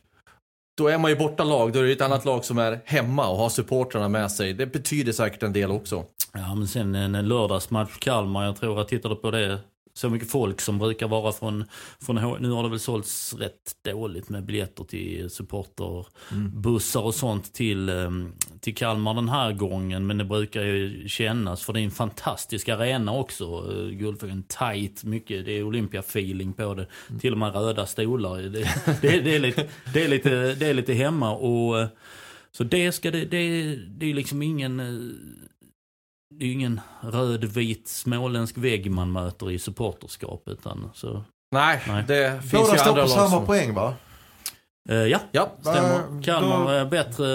då är man ju borta lag, då är det ett annat lag som är hemma och har supportrarna med sig. Det betyder säkert en del också. Ja, men sen en lördagsmatch Kalmar. Jag tror att tittar du på det, så mycket folk som brukar vara från, från Nu har det väl sålts rätt dåligt med biljetter till supporterbussar och sånt till, ehm, till Kalmar den här gången. Men det brukar ju kännas, för det är en fantastisk arena också. Eh, Guldfågeln tight, mycket. Det är Olympia-feeling på det. Till och med röda stolar. Det, det, det, är, lite, det, är, lite, det är lite hemma. och eh, Så det ska det, det, det är liksom ingen eh, det är ju ingen röd-vit småländsk vägg man möter i supporterskap. Utan, så, Nej, Nej. det finns Båda ju står på samma som... poäng va? eh, ja, Ja, stämmer. Va- Kalmar då- är bättre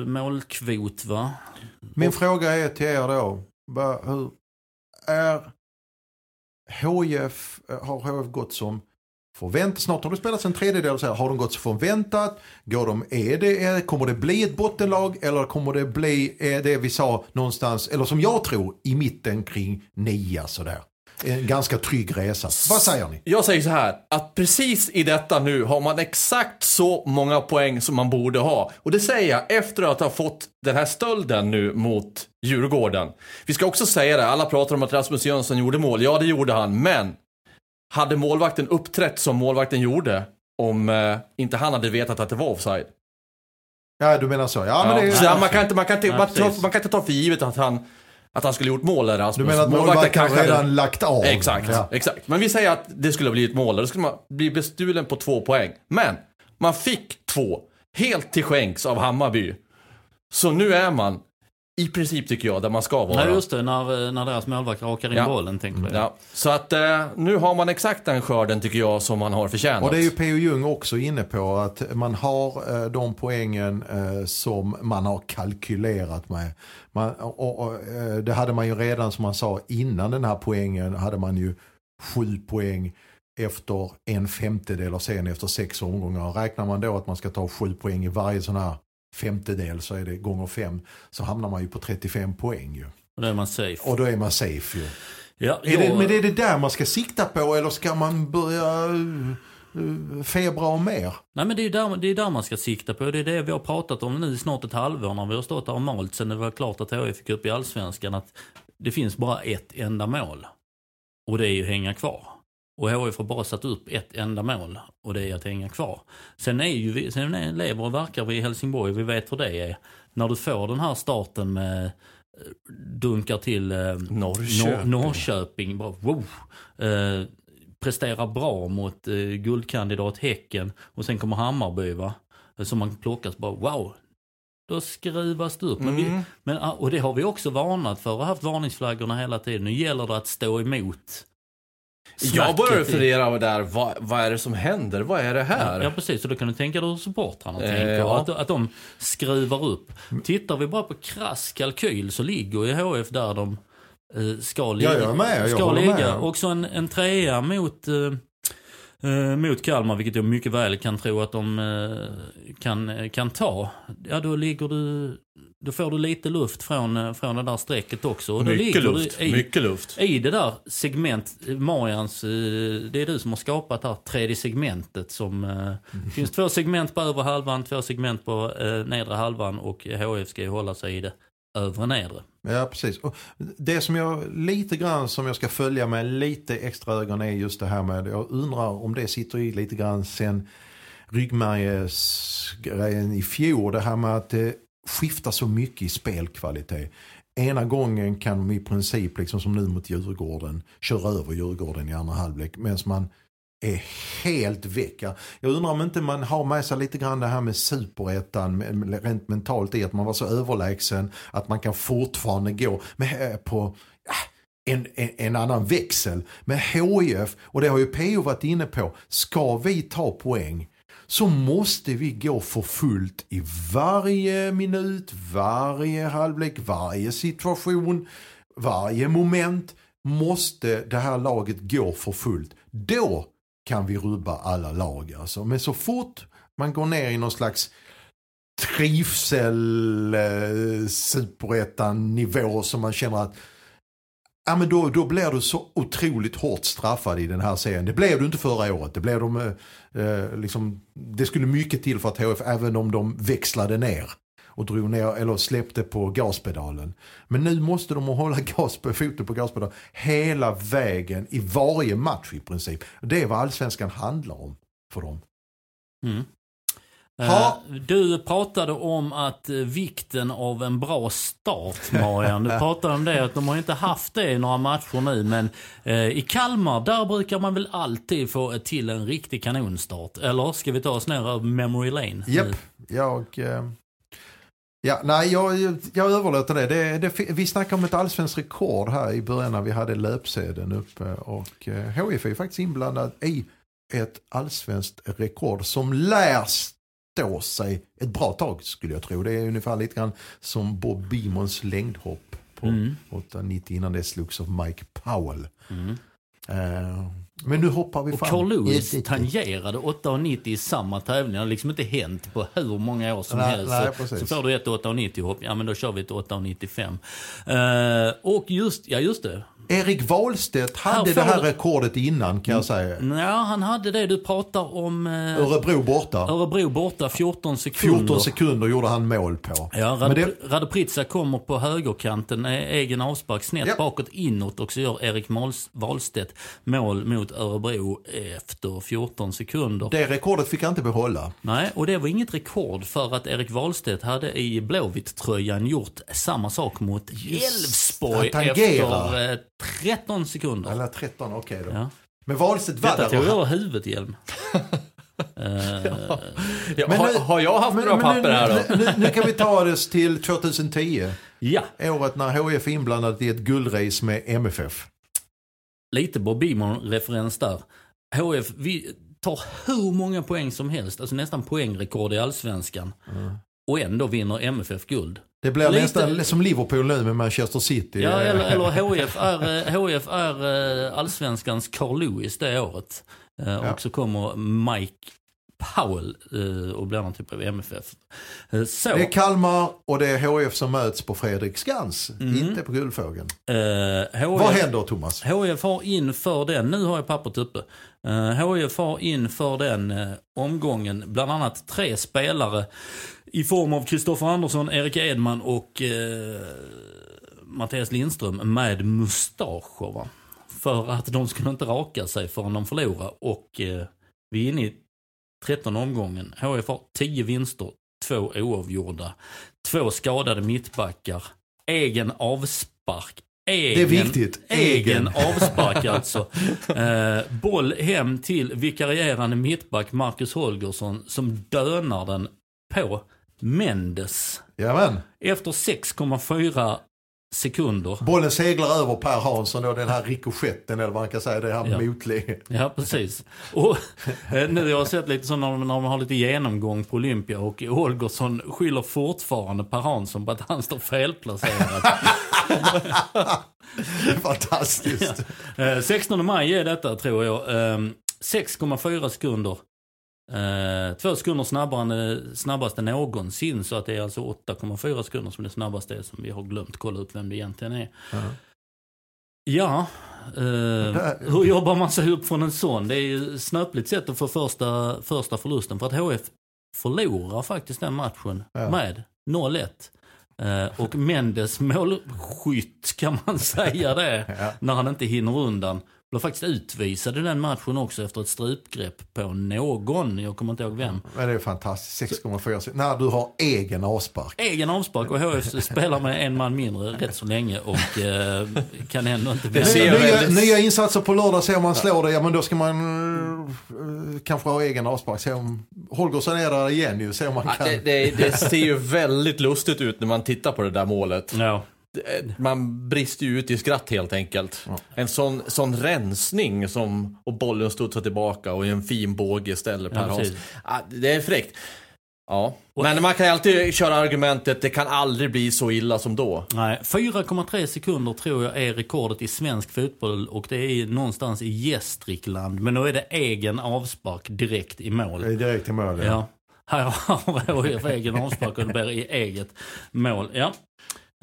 eh, målkvot va? Min fråga är till er då. Hur är HIF, har HIF gått som förväntat? Snart har det spelats en tredjedel. Så här, har de gått så förväntat? Går de, är det, är, kommer det bli ett bottenlag eller kommer det bli är det vi sa någonstans, eller som jag tror, i mitten kring nia sådär? En ganska trygg resa. Vad säger ni? Jag säger så här, att precis i detta nu har man exakt så många poäng som man borde ha. Och det säger jag efter att ha fått den här stölden nu mot Djurgården. Vi ska också säga det, alla pratar om att Rasmus Jönsson gjorde mål. Ja, det gjorde han, men hade målvakten uppträtt som målvakten gjorde om eh, inte han hade vetat att det var offside? Ja, du menar så. Ja, men det är, så man, kan inte, man, kan inte, Ja, man, ta, precis. man kan inte ta för givet att han, att han skulle gjort mål där, Rasmus. du menar att målvakten redan lagt av? Exakt, Ja. exakt. Men vi säger att det skulle bli ett mål, då skulle man bli bestulen på två poäng. Men, man fick två, helt till skänks av Hammarby. Så nu är man i princip tycker jag, där man ska vara. Nej, just det. När, när deras målvakt rakar in Ja. bollen, tänker du. Ja. Så att eh, nu har man exakt den skörden tycker jag som man har förtjänat. Och det är ju P.O. Jung också inne på att man har eh, de poängen eh, som man har kalkylerat med. Man, och, och, eh, det hade man ju redan som man sa innan den här poängen hade man ju sju poäng efter en femtedel och sen efter sex omgångar. Räknar man då att man ska ta sju poäng i varje sån här femtedel så är det gånger fem så hamnar man ju på 35 poäng ju. Och då är man safe. Och då är man safe ju. ja, Är det, men är det där man ska sikta på eller ska man börja uh, febra och mer? Nej men det är, där, det är där man ska sikta på. Det är det vi har pratat om nu i snart ett halvår när vi har stått där och malt sen det var klart att HIF fick upp i Allsvenskan. Att det finns bara ett enda mål. Och det är ju att hänga kvar. Och HIF har bara satt upp ett enda mål. Och det är att hänga kvar. Sen, är ju vi, sen är, lever och verkar vi i Helsingborg vi vet hur det är. När du får den här starten med eh, dunkar till eh, Norrköping. Nor- Norrköping. Bara, wow. eh, presterar bra mot eh, guldkandidat Häcken och sen kommer Hammarby va. Som man plockas bara wow. Då skruvas det upp. Men vi, Mm. men, ah, och det har vi också varnat för och haft varningsflaggorna hela tiden. Nu gäller det att stå emot. Jag i- fundera där, vad, vad är det som händer? Vad är det här? Ja precis, så då kan du tänka dig hur supportrarna Eh, tänker. ja. Att, att de skruvar upp. Tittar vi bara på krass kalkyl så ligger ju HF där de eh, ska ligga. jag är med, jag ska ligga. med. Också en, en trea mot, eh, eh, mot Kalmar, vilket jag mycket väl kan tro att de eh, kan, kan ta. Ja, då ligger du... Då får du lite luft från, eh, från det där strecket också. Och mycket luft. I, Mycket luft. i det där segment, Marians, eh, det är du som har skapat det här tredje segmentet som, eh, det finns två segment på övre halvan, två segment på eh, nedre halvan och HF ska ju hålla sig i det övre nedre. Ja, precis. Och det som jag lite grann som jag ska följa med lite extra ögon är just det här med, jag undrar om det sitter i lite grann sen ryggmärgesgrejen i fjol. Det här med att skiftar så mycket i spelkvalitet. Ena gången kan de i princip, liksom som nu mot Djurgården, köra över Djurgården i andra halvlek. Medan man är helt väck. Jag undrar om inte man har med sig lite grann det här med superettan rent mentalt i att man var så överlägsen att man kan fortfarande gå med, eh, på en, en, en annan växel. med HIF, och det har ju PO varit inne på, ska vi ta poäng så måste vi gå för fullt i varje minut, varje halvlek, varje situation, varje moment måste det här laget gå för fullt. Då kan vi rubba alla lag alltså. Men så fort man går ner i någon slags trivsel eh, superettan nivå som man känner att Ja men då, då blir du så otroligt hårt straffad i den här serien. Det blev du inte förra året. Det, blev de, eh, eh liksom, det skulle mycket till för att HF, även om de växlade ner och drog ner eller släppte på gaspedalen. Men nu måste de hålla *laughs* gas på, foten på gaspedalen hela vägen i varje match i princip. Det är vad allsvenskan handlar om för dem. Mm. Ha. Eh, Du pratade om att eh, vikten av en bra start, Marian. Du *laughs* pratade om det, att de har inte haft det i några matcher nu, men eh, i Kalmar, där brukar man väl alltid få till en riktig kanonstart. Eller ska vi ta oss ner över memory lane? Japp, jag... Eh, ja, nej, jag, jag överlåter det. det, det vi snackade om ett allsvenskt rekord här i början när vi hade löpsedeln uppe. Och eh, HIF är ju faktiskt inblandad i ett allsvenskt rekord som lär stå sig ett bra tag skulle jag tro. Det är ungefär lite grann som Bob Beamons längdhopp på Mm. 8,90 innan det slogs av Mike Powell. Mm. Eh, men nu hoppar vi Och fram. Carl Lewis Yes, tangerade 8,90 i samma tävling. Det har liksom inte hänt på hur många år som Nej, helst. nej, så, precis. så får du ett 8,90 hopp, ja men då kör vi ett 8,95. Eh, och just, ja just det. Erik Wahlstedt hade Här det här du- rekordet innan kan jag säga. Ja, han hade det. Du pratar om eh, Örebro borta. Örebro borta, 14 sekunder. 14 sekunder gjorde han mål på. Ja, Rad det, Radoprica kommer på högerkanten, eh, egen avspark, snett Ja. bakåt inåt och så gör Erik Mals- Wahlstedt mål mot Örebro efter 14 sekunder. det rekordet fick han inte behålla. Nej, och det var inget rekord för att Erik Wahlstedt hade i Blåvitt-tröjan gjort samma sak mot Elfsborg efter eh, 13 sekunder. Eller 13, okej då. Ja. Men Wahlstedt var Detta där. tog jag över huvudet, Hjelm. *laughs* Eh, Ja, Men har, nu- har jag haft Men- några men papper nu, här då? Nu, nu, kan vi ta det till 2010. Ja, Året när HF är inblandat i ett guldrace med MFF. lite Bob Beamon-referens där. HF, vi tar hur många poäng som helst, alltså nästan poängrekord i allsvenskan. Och ändå vinner MFF guld. Det blir Lite- nästan som Liverpool nu med Manchester City. Ja, eller, eller HF är, eh, HF är eh, allsvenskans Carl Lewis det året. Eh, Ja. Och så kommer Mike Powell eh, och blir någon typ av MFF. Eh, Så, Det är Kalmar och det är HF som möts på Fredriksskans, inte på Guldfågeln. eh, HF, Vad händer Thomas? HF har inför den, nu har jag pappret uppe. Uh, HF har inför den eh, omgången bland annat tre spelare i form av Kristoffer Andersson, Erik Edman och eh, Mattias Lindström med mustascher. Va? För att de skulle inte raka sig förrän de förlorade. Och eh, vi är inne i 13 omgången. HF har 10 vinster, två oavgjorda, två skadade mittbackar, egen avspark. Egen, Det är viktigt. Egen Egen. avspark *laughs* alltså. Eh, boll hem till vikarierande mittback Marcus Holgersson som dönar den på Mendes. Jajamän. Efter 6,4 sekunder. Bollen seglar över Per Hansson då, den här rikoschetten eller vad man kan säga, det här Ja. motlig. Ja, precis. Och eh, nu har jag sett lite så när de, när de har lite genomgång på Olympia och Holgersson skyller fortfarande Per Hansson på att han står felplacerad. *laughs* Fantastiskt. Eh, 16 maj är detta tror jag. Eh, 6,4 sekunder. Eh, två sekunder snabbare än snabbaste någonsin. Så att det är alltså 8,4 sekunder som det snabbaste är som vi har glömt kolla upp vem det egentligen är. Ja, eh, hur jobbar man sig upp från en sån? Det är ju snöpligt sätt att få första, första förlusten. För att HF förlorar faktiskt den matchen Ja. med 0-1. Eh, och Mendes målskytt kan man *laughs* säga det, Ja. när han inte hinner undan. Blev faktiskt utvisad i den matchen också efter ett strupgrepp på någon, jag kommer inte ihåg vem. Men det är fantastiskt, 6,4 sekunder. När du har egen avspark. Egen avspark och HF *laughs* spelar med en man mindre rätt så länge och eh, kan ändå inte Det ser vinna. jag Nya, nya insatser på lördag, se om man slår det. Ja men då ska man eh, kanske ha egen avspark. Se om Holgersson är där igen ju, se om man Ja, kan. det, det, det ser ju väldigt lustigt ut när man tittar på det där målet. Ja. Man brister ju ut i skratt helt enkelt. En sån, sån rensning som, och bollen studsar tillbaka och en fin båge istället per Ja. Ja, det är fräckt. Ja, men man kan alltid köra argumentet, det kan aldrig bli så illa som då. Nej, 4,3 sekunder tror jag är rekordet i svensk fotboll och det är någonstans i Gästrikland. Men då är det egen avspark direkt i mål. Det är direkt i mål. Ja. Ja. Här har HIF egen avspark och det blir i eget mål. Ja.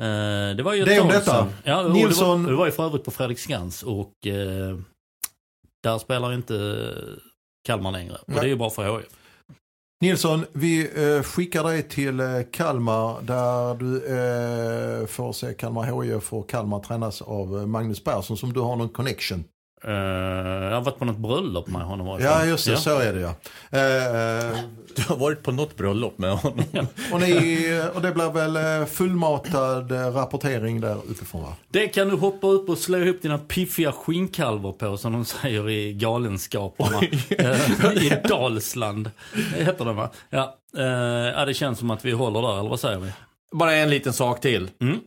Eh, det var ju ett Det om tag detta. Ja, Nilsson- Det var, det var ju för övrigt på Fredriksskans och eh, där spelar inte Kalmar längre. Och Nej. det är ju bara för HIF. Nilsson, vi eh, skickar dig till eh, Kalmar där du eh, får se Kalmar HIF och Kalmar tränas av Magnus Persson som du har någon connection. Eh, jag har varit på något bröllop med honom. alla Ja just det, så är det ja. Eh, Du har varit på något bröllop med honom. och, ni, och det blir väl fullmatad rapportering där uppifrån va? Det kan du hoppa upp och slå ihop dina piffiga skinnkalvar på som de säger i Galenskaperna. I Dalsland. Heter det va? Ja. Ja, det känns som att vi håller där, eller vad säger vi? Bara en liten sak till. Mm.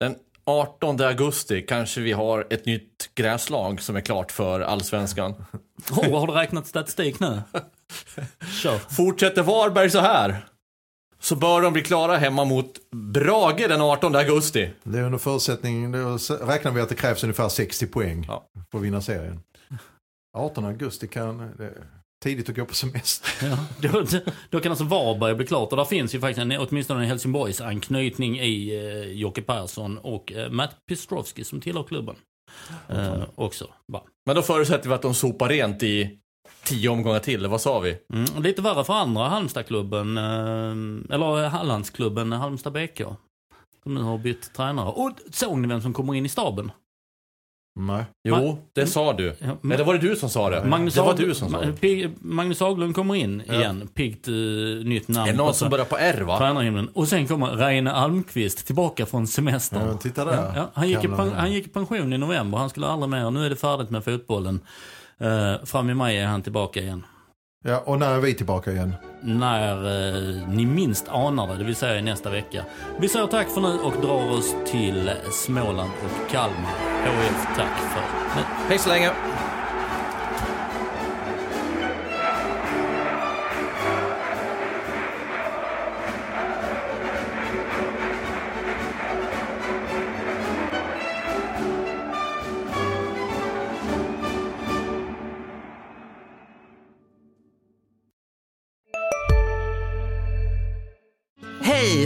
Den 18 augusti kanske vi har ett nytt gräslag som är klart för Allsvenskan. Oh, har du räknat statistik nu? *laughs* Kör. Fortsätter Varberg så här så bör de bli klara hemma mot Brage den 18 augusti. Det är under förutsättning, då räknar vi att det krävs ungefär 60 poäng Ja. för att vinna serien. 18 augusti kan, det tidigt att gå på semester. Ja, *laughs* då, då kan alltså Varberg bli klart. Och där finns ju faktiskt en, åtminstone en Helsingborgs anknytning i eh, Jocke Persson och eh, Matt Pistrovski som tillhör klubben. Eh, också. Va? Men då förutsätter vi att de sopar rent i tio omgångar till, eller vad sa vi? Mm, lite värre för andra Halmstadklubben, eh, eller Hallandsklubben Halmstad BK. Som nu har bytt tränare. Och såg ni vem som kommer in i staben? Nej. Jo, Ma- det sa du. Ja, det var det du som sa det. Magnus, det var du som sa det. Pig- Magnus Haglund kommer in igen. Piggt uh, nytt namn. Är det någon som börjar på R va? Tränarhimlen. Och sen kommer Reine Almqvist tillbaka från semestern. Ja, titta där. Ja, ja, han, gick i han- gick i pension i november. Han skulle aldrig mer. Nu är det färdigt med fotbollen. Eh, fram i maj är han tillbaka igen. Ja, och när är vi tillbaka igen? när eh, ni minst anar det, det vill säga i nästa vecka. Vi säger tack för nu och drar oss till Småland och Kalmar. HF, tack för nu. Hej så länge!